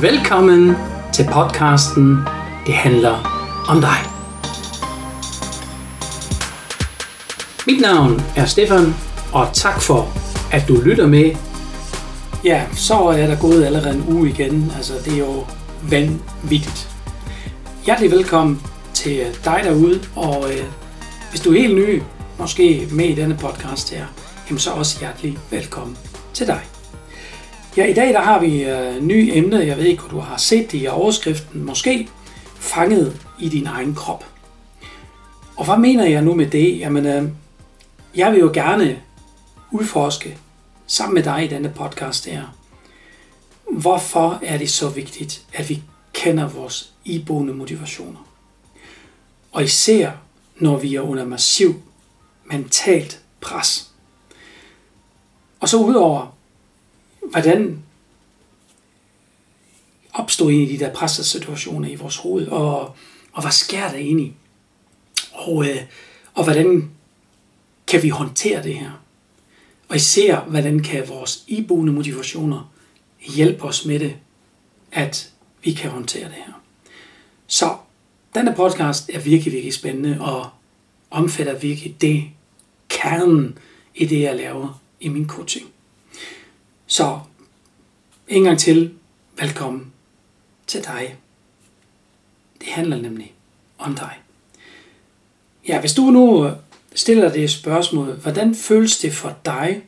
Velkommen til podcasten Det handler om dig. Mit navn er Stefan, og tak for, at du lytter med. Ja, så er der gået allerede en uge igen. Altså, det er jo vanvittigt. Hjertelig velkommen til dig derude, og øh, hvis du er helt ny, måske med i denne podcast her, jamen så også hjertelig velkommen til dig. Ja, i dag der har vi øh, nye emne. Jeg ved ikke, om du har set det i overskriften. Måske fanget i din egen krop. Og hvad mener jeg nu med det? Jamen, øh, jeg vil jo gerne udforske sammen med dig i denne podcast her. Hvorfor er det så vigtigt, at vi kender vores iboende motivationer? Og især, når vi er under massiv mentalt pres. Og så udover, hvordan opstår i de der pressede situationer i vores hoved, og, og hvad sker der egentlig? Og, øh, og hvordan kan vi håndtere det her? Og især, hvordan kan vores iboende motivationer hjælpe os med det, at vi kan håndtere det her. Så denne podcast er virkelig, virkelig spændende og omfatter virkelig det kernen i det, jeg laver i min coaching. Så en gang til, velkommen til dig. Det handler nemlig om dig. Ja, hvis du nu stiller det spørgsmål, hvordan føles det for dig,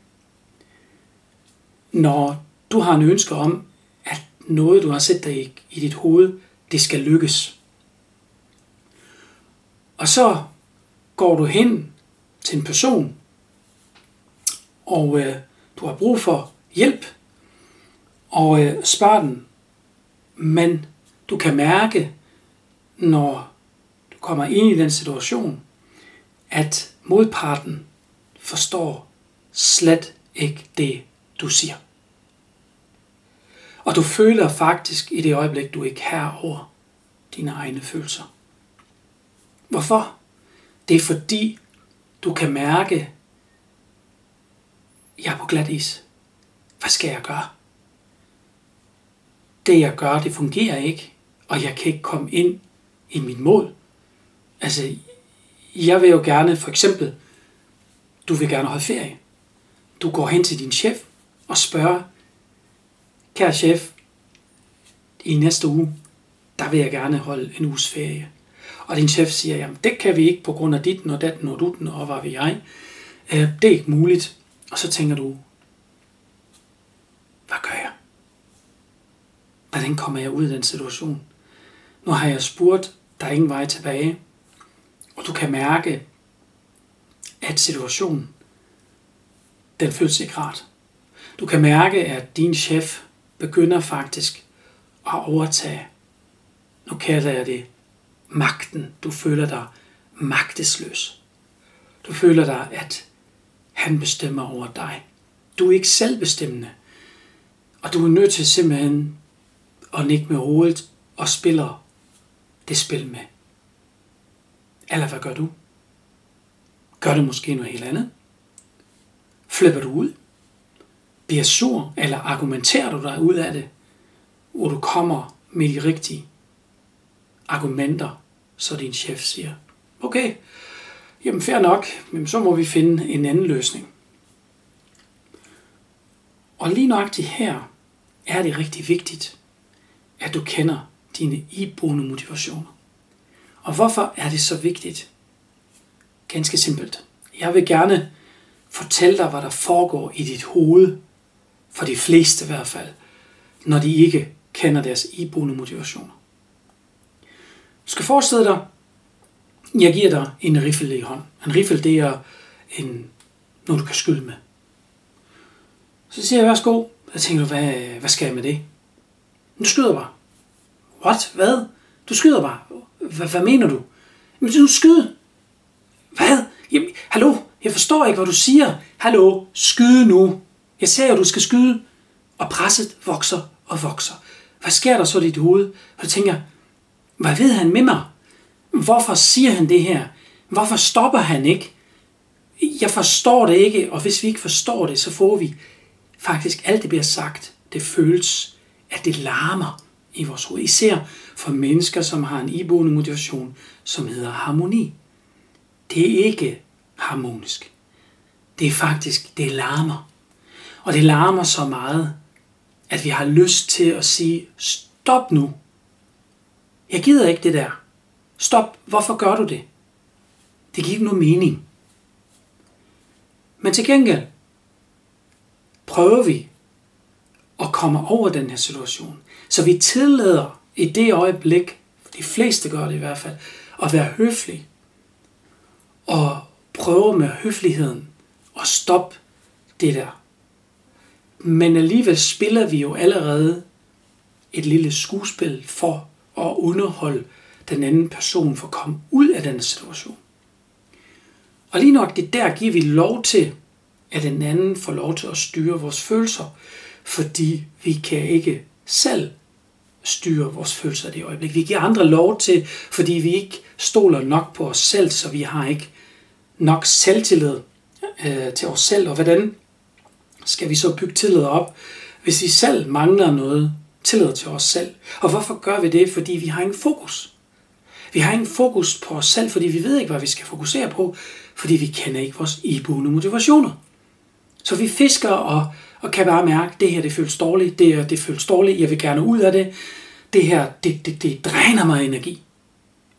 når du har en ønske om, at noget, du har sat dig i, i dit hoved, det skal lykkes. Og så går du hen til en person, og øh, du har brug for hjælp, og øh, spørg den, men du kan mærke, når du kommer ind i den situation, at modparten forstår slet ikke det, du siger. Og du føler faktisk i det øjeblik, du ikke er over dine egne følelser. Hvorfor? Det er fordi, du kan mærke, jeg er på glat is. Hvad skal jeg gøre? Det jeg gør, det fungerer ikke, og jeg kan ikke komme ind i mit mål. Altså, jeg vil jo gerne, for eksempel, du vil gerne holde ferie. Du går hen til din chef og spørger, kære chef, i næste uge, der vil jeg gerne holde en uges ferie. Og din chef siger, jamen det kan vi ikke på grund af dit og datten og dutten og hvad vi jeg. Øh, det er ikke muligt. Og så tænker du, hvad gør jeg? Hvordan kommer jeg ud af den situation? Nu har jeg spurgt, der er ingen vej tilbage. Og du kan mærke, at situationen, den føles ikke rart. Du kan mærke, at din chef begynder faktisk at overtage, nu kalder jeg det, magten. Du føler dig magtesløs. Du føler dig, at han bestemmer over dig. Du er ikke selvbestemmende. Og du er nødt til simpelthen og nikke med hovedet og spiller det spil med. Eller hvad gør du? Gør du måske noget helt andet? Flipper du ud? Bliver sur, eller argumenterer du dig ud af det, hvor du kommer med de rigtige argumenter, så din chef siger, okay, jamen fair nok, men så må vi finde en anden løsning. Og lige nøjagtigt her er det rigtig vigtigt, at du kender dine iboende motivationer. Og hvorfor er det så vigtigt? Ganske simpelt. Jeg vil gerne fortælle dig, hvad der foregår i dit hoved, for de fleste i hvert fald, når de ikke kender deres iboende motivationer. Du skal forestille dig, jeg giver dig en riffel i hånd. En riffel, det er en, noget, du kan skyde med. Så siger jeg, værsgo. Så tænker du, hvad, hvad skal jeg med det? Du skyder bare. What? Hvad? Du skyder bare. Hvad, hvad mener du? Men du skyder. Hvad? Jamen, hallo? Jeg forstår ikke, hvad du siger. Hallo? Skyde nu. Jeg ser, at du skal skyde. Og presset vokser og vokser. Hvad sker der så i dit hoved? Og du tænker, hvad ved han med mig? Hvorfor siger han det her? Hvorfor stopper han ikke? Jeg forstår det ikke, og hvis vi ikke forstår det, så får vi faktisk alt det bliver sagt. Det føles, at det larmer i vores hoved. Især for mennesker, som har en iboende motivation, som hedder harmoni. Det er ikke harmonisk. Det er faktisk, det larmer. Og det larmer så meget, at vi har lyst til at sige, stop nu. Jeg gider ikke det der. Stop. Hvorfor gør du det? Det giver ikke nogen mening. Men til gengæld prøver vi og komme over den her situation. Så vi tillader i det øjeblik, de fleste gør det i hvert fald, at være høflig. Og prøve med høfligheden at stoppe det der. Men alligevel spiller vi jo allerede et lille skuespil for at underholde den anden person for at komme ud af den situation. Og lige nok det der giver vi lov til, at den anden får lov til at styre vores følelser, fordi vi kan ikke selv styre vores følelser i det øjeblik. Vi giver andre lov til, fordi vi ikke stoler nok på os selv, så vi har ikke nok selvtillid øh, til os selv. Og hvordan skal vi så bygge tillid op, hvis vi selv mangler noget tillid til os selv? Og hvorfor gør vi det? Fordi vi har ingen fokus. Vi har ingen fokus på os selv, fordi vi ved ikke, hvad vi skal fokusere på, fordi vi kender ikke vores iboende motivationer. Så vi fisker og, og kan bare mærke, at det her det føles dårligt, det her det føles dårligt, jeg vil gerne ud af det. Det her, det, det, det dræner mig energi.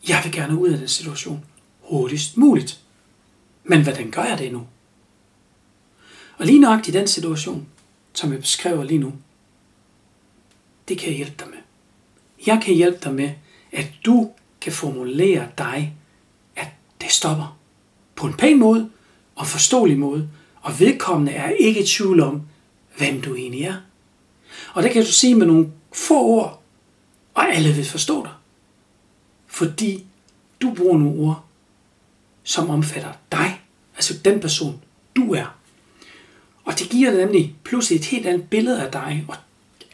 Jeg vil gerne ud af den situation hurtigst muligt. Men hvordan gør jeg det nu? Og lige nok i den situation, som jeg beskriver lige nu, det kan jeg hjælpe dig med. Jeg kan hjælpe dig med, at du kan formulere dig, at det stopper. På en pæn måde og forståelig måde, og vedkommende er ikke i tvivl om, hvem du egentlig er. Og det kan du sige med nogle få ord, og alle vil forstå dig. Fordi du bruger nogle ord, som omfatter dig, altså den person, du er. Og det giver nemlig pludselig et helt andet billede af dig. Og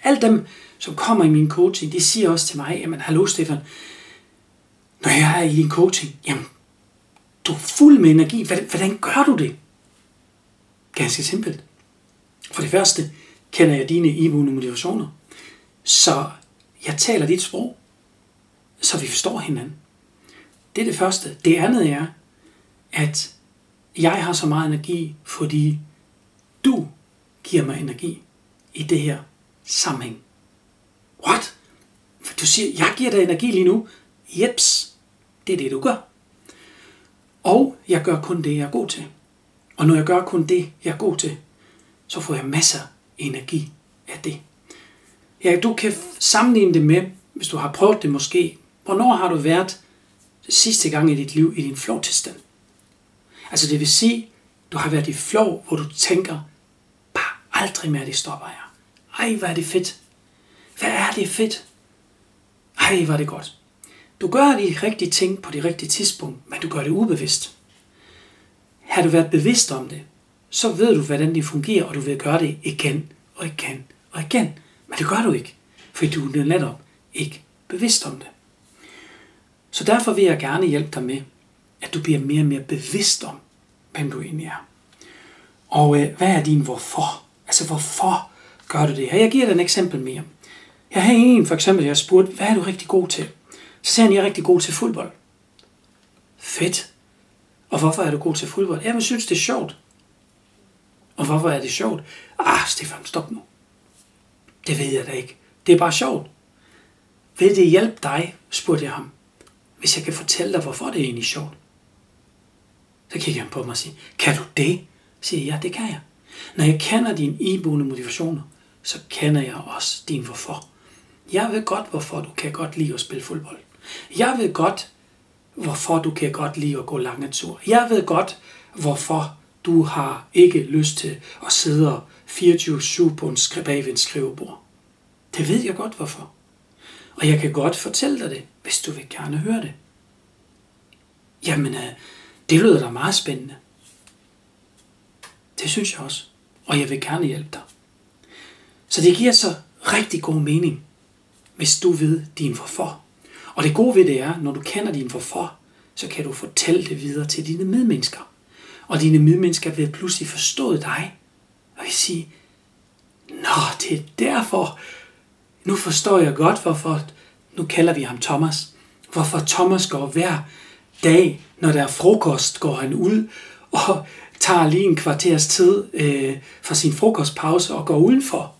alle dem, som kommer i min coaching, de siger også til mig, jamen hallo Stefan, når jeg er i din coaching, jamen, du er fuld med energi. Hvordan gør du det? Ganske simpelt. For det første kender jeg dine iboende motivationer. Så jeg taler dit sprog, så vi forstår hinanden. Det er det første. Det andet er, at jeg har så meget energi, fordi du giver mig energi i det her sammenhæng. What? For du siger, jeg giver dig energi lige nu. Jeps, det er det, du gør. Og jeg gør kun det, jeg er god til. Og når jeg gør kun det, jeg er god til, så får jeg masser af energi af det. Ja, du kan sammenligne det med, hvis du har prøvet det måske, hvornår har du været sidste gang i dit liv i din flow tilstand? Altså det vil sige, du har været i flow, hvor du tænker, bare aldrig mere det stopper jeg. Ej, hvor er det fedt. Hvad er det fedt? Ej, hvor er det godt. Du gør de rigtige ting på det rigtige tidspunkt, men du gør det ubevidst. Har du været bevidst om det, så ved du, hvordan det fungerer, og du vil gøre det igen og igen og igen. Men det gør du ikke, fordi du er netop ikke bevidst om det. Så derfor vil jeg gerne hjælpe dig med, at du bliver mere og mere bevidst om, hvem du egentlig er. Og øh, hvad er din hvorfor? Altså hvorfor gør du det her? Jeg giver dig et eksempel mere. Jeg har en for eksempel, jeg spurgte, hvad er du rigtig god til? Så sagde han, jeg er rigtig god til fodbold. Fedt. Og hvorfor er du god til fodbold? Jeg synes, det er sjovt. Og hvorfor er det sjovt? Ah, Stefan, stop nu. Det ved jeg da ikke. Det er bare sjovt. Vil det hjælpe dig, spurgte jeg ham, hvis jeg kan fortælle dig, hvorfor det er egentlig sjovt? Så kigger han på mig og siger, kan du det? Siger jeg, ja, det kan jeg. Når jeg kender dine iboende motivationer, så kender jeg også din hvorfor. Jeg ved godt, hvorfor du kan godt lide at spille fodbold. Jeg ved godt, hvorfor du kan godt lide at gå lange ture. Jeg ved godt, hvorfor du har ikke lyst til at sidde 24-7 på en skri- ved en skrivebord. Det ved jeg godt, hvorfor. Og jeg kan godt fortælle dig det, hvis du vil gerne høre det. Jamen, øh, det lyder da meget spændende. Det synes jeg også. Og jeg vil gerne hjælpe dig. Så det giver så rigtig god mening, hvis du ved din hvorfor. Og det gode ved det er, når du kender din hvorfor, så kan du fortælle det videre til dine medmennesker. Og dine medmennesker vil pludselig forstå dig, og vil sige, Nå, det er derfor, nu forstår jeg godt, hvorfor, nu kalder vi ham Thomas, hvorfor Thomas går hver dag, når der er frokost, går han ud og tager lige en kvarters tid øh, for sin frokostpause og går udenfor.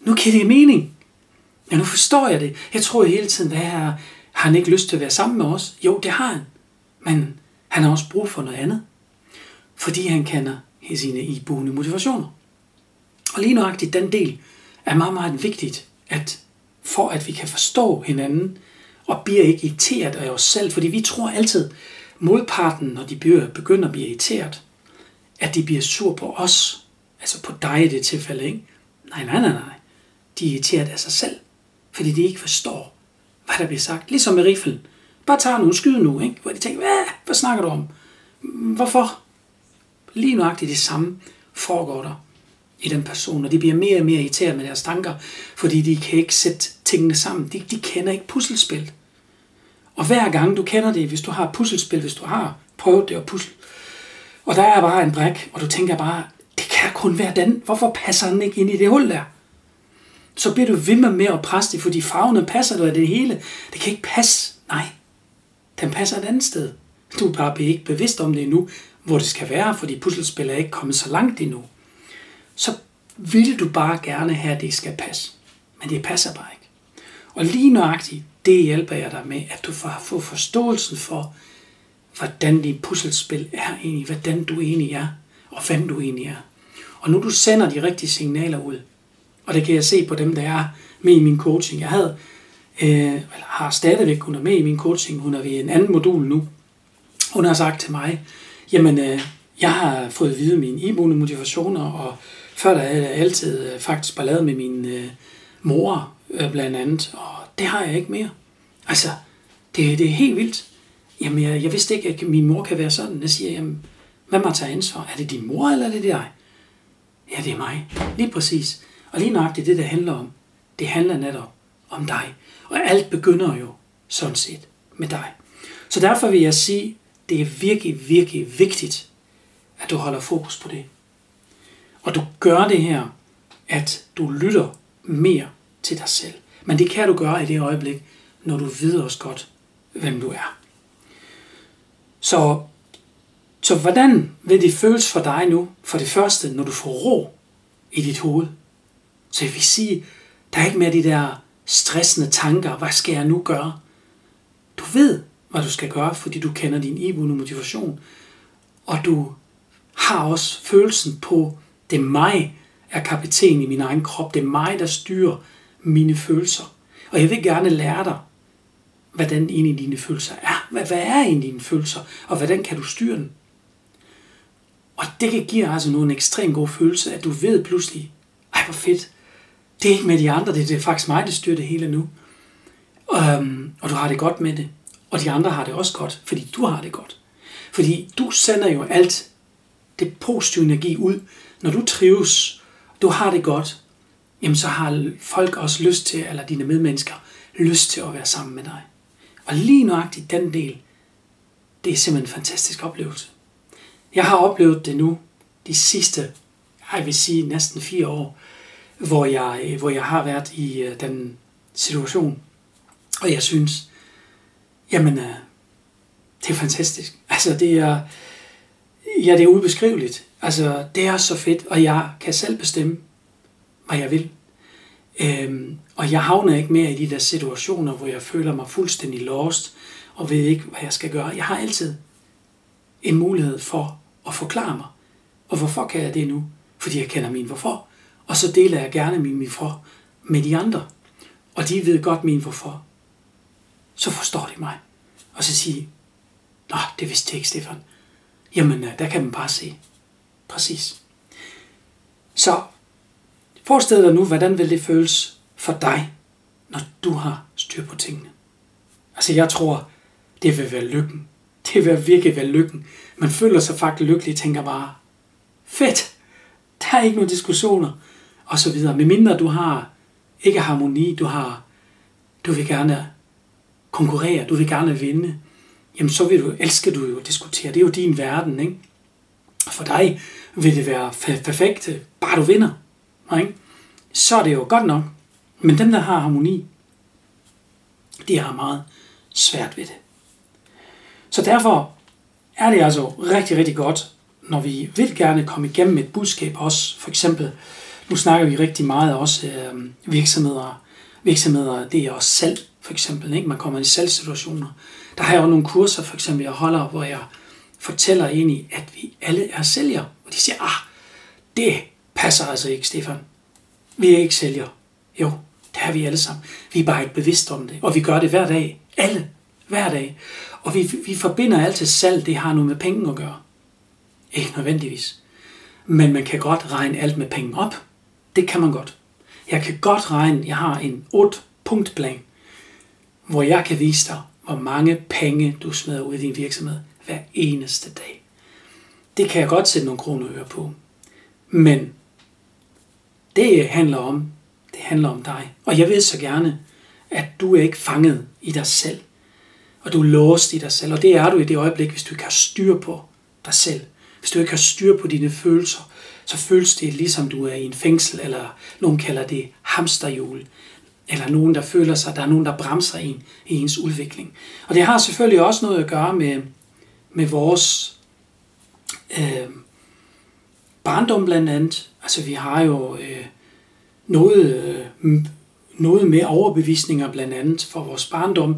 Nu giver det mening. Ja, nu forstår jeg det. Jeg tror hele tiden, hvad her, har han ikke lyst til at være sammen med os? Jo, det har han. Men han har også brug for noget andet. Fordi han kender sine iboende motivationer. Og lige nøjagtigt den del er meget, meget vigtigt, at for at vi kan forstå hinanden, og bliver ikke irriteret af os selv, fordi vi tror altid, modparten, når de begynder at blive irriteret, at de bliver sur på os, altså på dig i det tilfælde, ikke? Nej, nej, nej, nej. De er irriteret af sig selv, fordi de ikke forstår, hvad der bliver sagt. Ligesom med riflen. Bare tager nogle skyde nu, ikke? hvor de tænker, hvad, hvad snakker du om? Hvorfor? Lige nøjagtigt det samme foregår der i den person, og de bliver mere og mere irriteret med deres tanker, fordi de kan ikke sætte tingene sammen. De, de kender ikke puslespil. Og hver gang du kender det, hvis du har puslespil, hvis du har prøvet det at pusle, og der er bare en brik, og du tænker bare, det kan kun være den. Hvorfor passer den ikke ind i det hul der? Så bliver du ved med at presse det, fordi farverne passer dig det hele. Det kan ikke passe. Nej, den passer et andet sted. Du er bare ikke bevidst om det endnu, hvor det skal være, fordi puslespil er ikke kommet så langt endnu. Så vil du bare gerne have, at det skal passe. Men det passer bare ikke. Og lige nøjagtigt, det hjælper jeg dig med, at du får, få forståelsen for, hvordan dit puslespil er egentlig, hvordan du egentlig er, og hvem du egentlig er. Og nu du sender de rigtige signaler ud, og det kan jeg se på dem, der er med i min coaching. Jeg havde, øh, eller har stadigvæk, hun er med i min coaching, hun er ved en anden modul nu. Hun har sagt til mig, jamen, øh, jeg har fået at vide mine iboende motivationer, og før der havde jeg altid øh, faktisk ballade med min øh, mor, øh, blandt andet, og det har jeg ikke mere. Altså, det, det er helt vildt. Jamen, jeg, jeg vidste ikke, at min mor kan være sådan. Jeg siger, jamen, hvad må tage ansvar? Er det din mor, eller er det dig? Ja, det er mig. Lige præcis. Og lige nøjagtigt det, det handler om, det handler netop om dig. Og alt begynder jo sådan set med dig. Så derfor vil jeg sige, det er virkelig, virkelig vigtigt, at du holder fokus på det. Og du gør det her, at du lytter mere til dig selv. Men det kan du gøre i det øjeblik, når du ved også godt, hvem du er. Så, så hvordan vil det føles for dig nu, for det første, når du får ro i dit hoved? Så jeg vil sige, der er ikke mere de der stressende tanker, hvad skal jeg nu gøre? Du ved, hvad du skal gøre, fordi du kender din iboende motivation. Og du har også følelsen på, det er mig, er kapitæn i min egen krop. Det er mig, der styrer mine følelser. Og jeg vil gerne lære dig, hvordan egentlig dine følelser er. Hvad, hvad er egentlig dine følelser, og hvordan kan du styre den? Og det kan give altså nu en ekstrem god følelse, at du ved pludselig, ej hvor fedt, det er ikke med de andre, det er faktisk mig, der styrer det hele nu. Um, og du har det godt med det. Og de andre har det også godt, fordi du har det godt. Fordi du sender jo alt det positive energi ud. Når du trives, du har det godt, jamen så har folk også lyst til, eller dine medmennesker, lyst til at være sammen med dig. Og lige nøjagtigt den del, det er simpelthen en fantastisk oplevelse. Jeg har oplevet det nu de sidste, jeg vil sige næsten fire år, hvor jeg, hvor jeg har været i øh, den situation. Og jeg synes, jamen, øh, det er fantastisk. Altså, det er, ja, det er ubeskriveligt. Altså, det er så fedt, og jeg kan selv bestemme, hvad jeg vil. Øhm, og jeg havner ikke mere i de der situationer, hvor jeg føler mig fuldstændig lost, og ved ikke, hvad jeg skal gøre. Jeg har altid en mulighed for at forklare mig. Og hvorfor kan jeg det nu? Fordi jeg kender min hvorfor. Og så deler jeg gerne min hvorfor med de andre. Og de ved godt min hvorfor. Så forstår de mig. Og så siger Nå, det vidste jeg ikke, Stefan. Jamen, øh, der kan man bare se. Præcis. Så forestil dig nu, hvordan vil det føles for dig, når du har styr på tingene. Altså, jeg tror, det vil være lykken. Det vil virkelig være lykken. Man føler sig faktisk lykkelig tænker bare, fedt, der er ikke nogen diskussioner, og så videre. Med mindre du har ikke harmoni, du har, du vil gerne konkurrere, du vil gerne vinde, jamen så vil du, elsker du jo at diskutere. Det er jo din verden, ikke? For dig vil det være perfekt, bare du vinder. Ikke? Så er det jo godt nok. Men dem, der har harmoni, de har meget svært ved det. Så derfor er det altså rigtig, rigtig godt, når vi vil gerne komme igennem et budskab også. For eksempel, nu snakker vi rigtig meget også øh, virksomheder. Virksomheder, det er også salg, for eksempel. Ikke? Man kommer i salgssituationer. Der har jeg også nogle kurser, for eksempel, jeg holder, hvor jeg fortæller ind i, at vi alle er sælgere. Og de siger, ah, det passer altså ikke, Stefan. Vi er ikke sælgere. Jo, det er vi alle sammen. Vi er bare ikke bevidste om det, og vi gør det hver dag. Alle. Hver dag. Og vi, vi forbinder altid salg, det har noget med penge at gøre. Ikke nødvendigvis. Men man kan godt regne alt med penge op. Det kan man godt. Jeg kan godt regne, jeg har en 8 punktplan, hvor jeg kan vise dig, hvor mange penge du smider ud i din virksomhed hver eneste dag. Det kan jeg godt sætte nogle kroner øre på. Men det handler om, det handler om dig. Og jeg vil så gerne, at du er ikke fanget i dig selv. Og du er låst i dig selv. Og det er du i det øjeblik, hvis du ikke har styr på dig selv. Hvis du ikke har styr på dine følelser, så føles det ligesom du er i en fængsel, eller nogen kalder det hamsterhjul, eller nogen, der føler sig, der er nogen, der bremser en i ens udvikling. Og det har selvfølgelig også noget at gøre med, med vores øh, barndom blandt andet. Altså vi har jo øh, noget, øh, noget med overbevisninger blandt andet for vores barndom.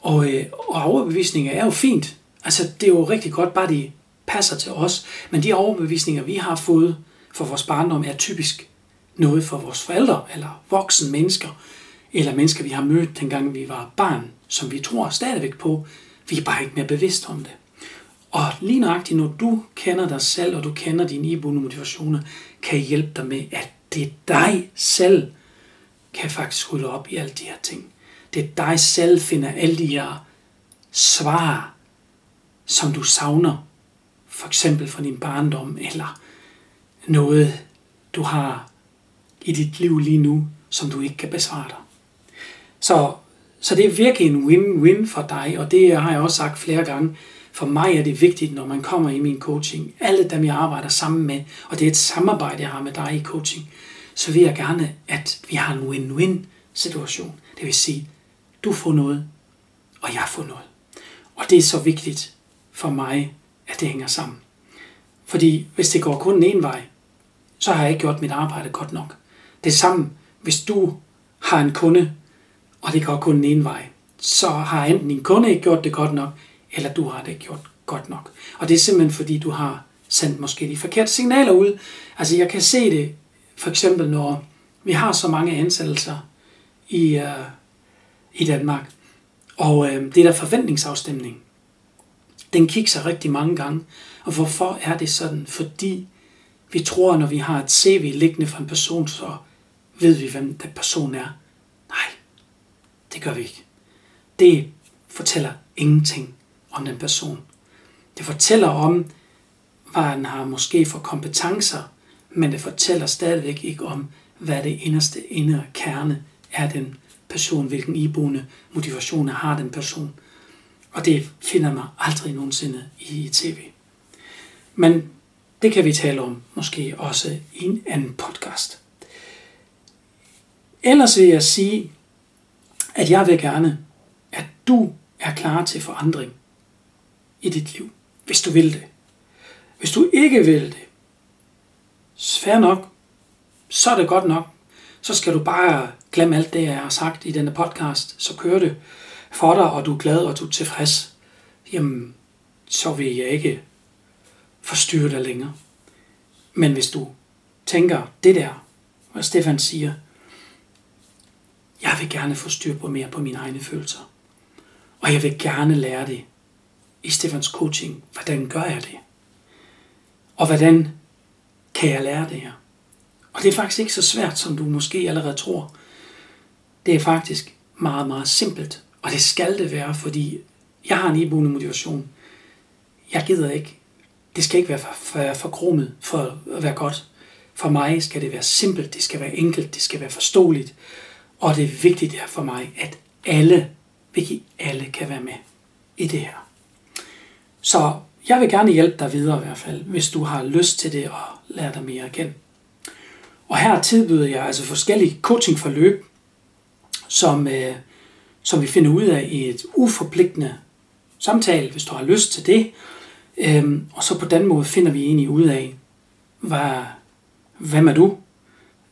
Og, øh, og overbevisninger er jo fint. Altså det er jo rigtig godt, bare de passer til os. Men de overbevisninger, vi har fået for vores barndom, er typisk noget for vores forældre, eller voksne mennesker, eller mennesker, vi har mødt, dengang vi var barn, som vi tror stadigvæk på. Vi er bare ikke mere bevidst om det. Og lige nøjagtigt, når du kender dig selv, og du kender dine iboende motivationer, kan hjælpe dig med, at det er dig selv, kan faktisk rydde op i alle de her ting. Det er dig selv, finder alle de her svar, som du savner. For eksempel fra din barndom, eller noget, du har i dit liv lige nu, som du ikke kan besvare dig. Så, så det er virkelig en win-win for dig, og det har jeg også sagt flere gange. For mig er det vigtigt, når man kommer i min coaching, alle dem jeg arbejder sammen med, og det er et samarbejde, jeg har med dig i coaching, så vil jeg gerne, at vi har en win-win situation. Det vil sige, du får noget, og jeg får noget. Og det er så vigtigt for mig, at det hænger sammen. Fordi hvis det går kun en vej, så har jeg ikke gjort mit arbejde godt nok. Det samme, hvis du har en kunde, og det går kun en vej, så har enten din kunde ikke gjort det godt nok, eller du har det gjort godt nok. Og det er simpelthen fordi, du har sendt måske de forkerte signaler ud. Altså jeg kan se det for eksempel, når vi har så mange ansættelser i, uh, i Danmark, og uh, det der forventningsafstemning, den kigger rigtig mange gange. Og hvorfor er det sådan? Fordi vi tror, når vi har et CV liggende for en person, så ved vi, hvem den person er. Nej, det gør vi ikke. Det fortæller ingenting om den person. Det fortæller om, hvad han har måske for kompetencer, men det fortæller stadigvæk ikke om, hvad det inderste indre kerne er den person, hvilken iboende motivationer har den person. Og det finder man aldrig nogensinde i tv. Men det kan vi tale om måske også i en anden podcast. Ellers vil jeg sige, at jeg vil gerne, at du er klar til forandring i dit liv, hvis du vil det. Hvis du ikke vil det, svær nok, så er det godt nok. Så skal du bare glemme alt det, jeg har sagt i denne podcast. Så kører det for dig, og du er glad, og du er tilfreds. Jamen, så vil jeg ikke forstyrre dig længere. Men hvis du tænker det der, hvad Stefan siger, jeg vil gerne få styr på mere på mine egne følelser. Og jeg vil gerne lære det i Stefans coaching. Hvordan gør jeg det? Og hvordan kan jeg lære det her? Og det er faktisk ikke så svært, som du måske allerede tror. Det er faktisk meget, meget simpelt. Og det skal det være, fordi jeg har en iboende motivation. Jeg gider ikke. Det skal ikke være for, for, for for at være godt. For mig skal det være simpelt, det skal være enkelt, det skal være forståeligt. Og det er vigtigt for mig, at alle, virkelig alle kan være med i det her. Så jeg vil gerne hjælpe dig videre i hvert fald, hvis du har lyst til det og lære dig mere igen. Og her tilbyder jeg altså forskellige coachingforløb, som, øh, som vi finder ud af i et uforpligtende samtale, hvis du har lyst til det. Øhm, og så på den måde finder vi egentlig ud af, hvad, hvem er du,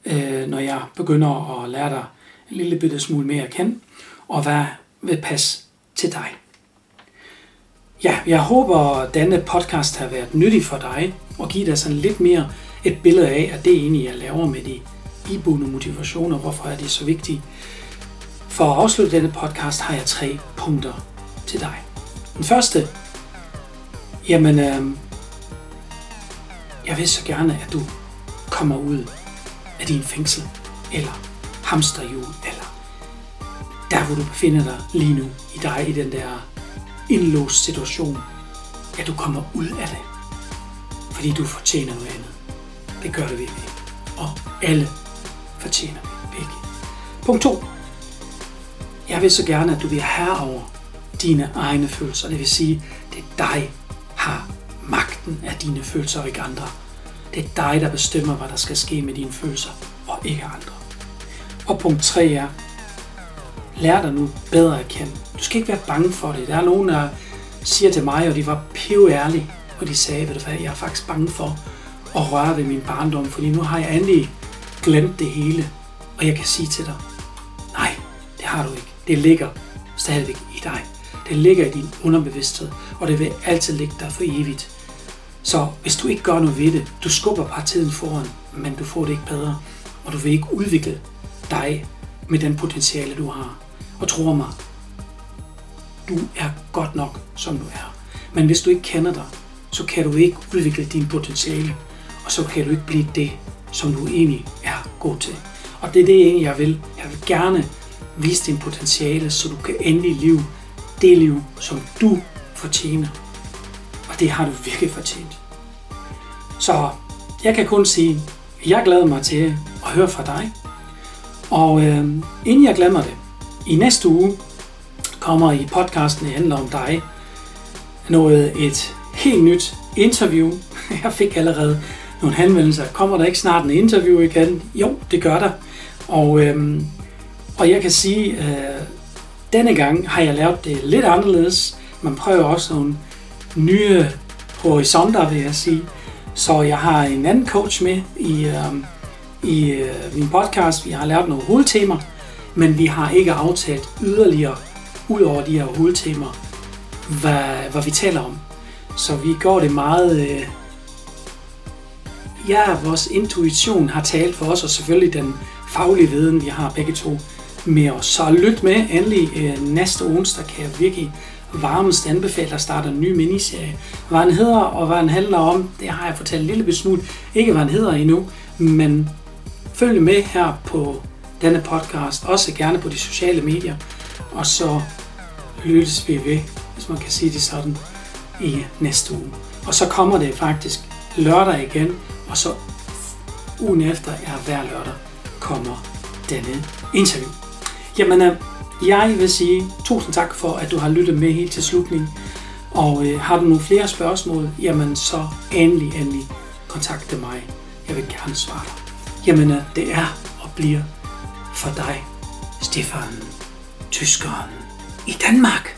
øh, når jeg begynder at lære dig en lille bitte smule mere kan, og hvad vil passe til dig. Ja, jeg håber, at denne podcast har været nyttig for dig, og givet dig sådan lidt mere et billede af, at det egentlig, jeg laver med de iboende motivationer, hvorfor er det så vigtigt. For at afslutte denne podcast har jeg tre punkter til dig. Den første, jamen, øh, jeg vil så gerne, at du kommer ud af din fængsel, eller hamsterhjul, eller der, hvor du befinder dig lige nu, i dig, i den der indlåst situation, at du kommer ud af det. Fordi du fortjener noget andet. Det gør det virkelig. Og alle fortjener det virkelig. Punkt 2. Jeg vil så gerne, at du bliver herre over dine egne følelser. Det vil sige, det er dig, har magten af dine følelser og ikke andre. Det er dig, der bestemmer, hvad der skal ske med dine følelser, og ikke andre. Og punkt 3 er, lær dig nu bedre at kende. Du skal ikke være bange for det. Der er nogen, der siger til mig, og de var piv ærlige, og de sagde, ved du hvad, jeg er faktisk bange for at røre ved min barndom, fordi nu har jeg endelig glemt det hele, og jeg kan sige til dig, nej, det har du ikke. Det ligger stadigvæk i dig. Det ligger i din underbevidsthed, og det vil altid ligge der for evigt. Så hvis du ikke gør noget ved det, du skubber bare tiden foran, men du får det ikke bedre, og du vil ikke udvikle dig med den potentiale, du har. Og tro mig, du er godt nok, som du er. Men hvis du ikke kender dig, så kan du ikke udvikle din potentiale, og så kan du ikke blive det, som du egentlig er god til. Og det er det, jeg vil. Jeg vil gerne vise din potentiale, så du kan endelig leve det liv, som du fortjener. Og det har du virkelig fortjent. Så jeg kan kun sige, at jeg glæder mig til at høre fra dig. Og øh, inden jeg glemmer det, i næste uge kommer i podcasten, det handler om dig, noget et helt nyt interview. Jeg fik allerede nogle henvendelser. Kommer der ikke snart en interview igen? Jo, det gør der. Og, øhm, og jeg kan sige, øh, denne gang har jeg lavet det lidt anderledes. Man prøver også nogle nye horisonter, vil jeg sige. Så jeg har en anden coach med i, øh, i øh, min podcast. Vi har lavet nogle hovedtemaer, men vi har ikke aftalt yderligere ud over de her hovedtemaer, hvad, hvad vi taler om. Så vi går det meget... Øh, ja, vores intuition har talt for os, og selvfølgelig den faglige viden, vi har begge to med os. Så lyt med endelig øh, næste onsdag, kan jeg virkelig varmest anbefale at starte en ny miniserie. Hvad den hedder og hvad den handler om, det har jeg fortalt en lille smule. Ikke hvad den hedder endnu, men følg med her på denne podcast, også gerne på de sociale medier, og så lyttes vi ved, hvis man kan sige det sådan, i næste uge. Og så kommer det faktisk lørdag igen, og så ugen efter er hver lørdag kommer denne interview. Jamen, øh, jeg vil sige tusind tak for, at du har lyttet med helt til slutningen. Og øh, har du nogle flere spørgsmål, jamen så endelig, endelig kontakte mig. Jeg vil gerne svare dig. Jamen, øh, det er og bliver for dig, Stefan, tyskeren i Danmark.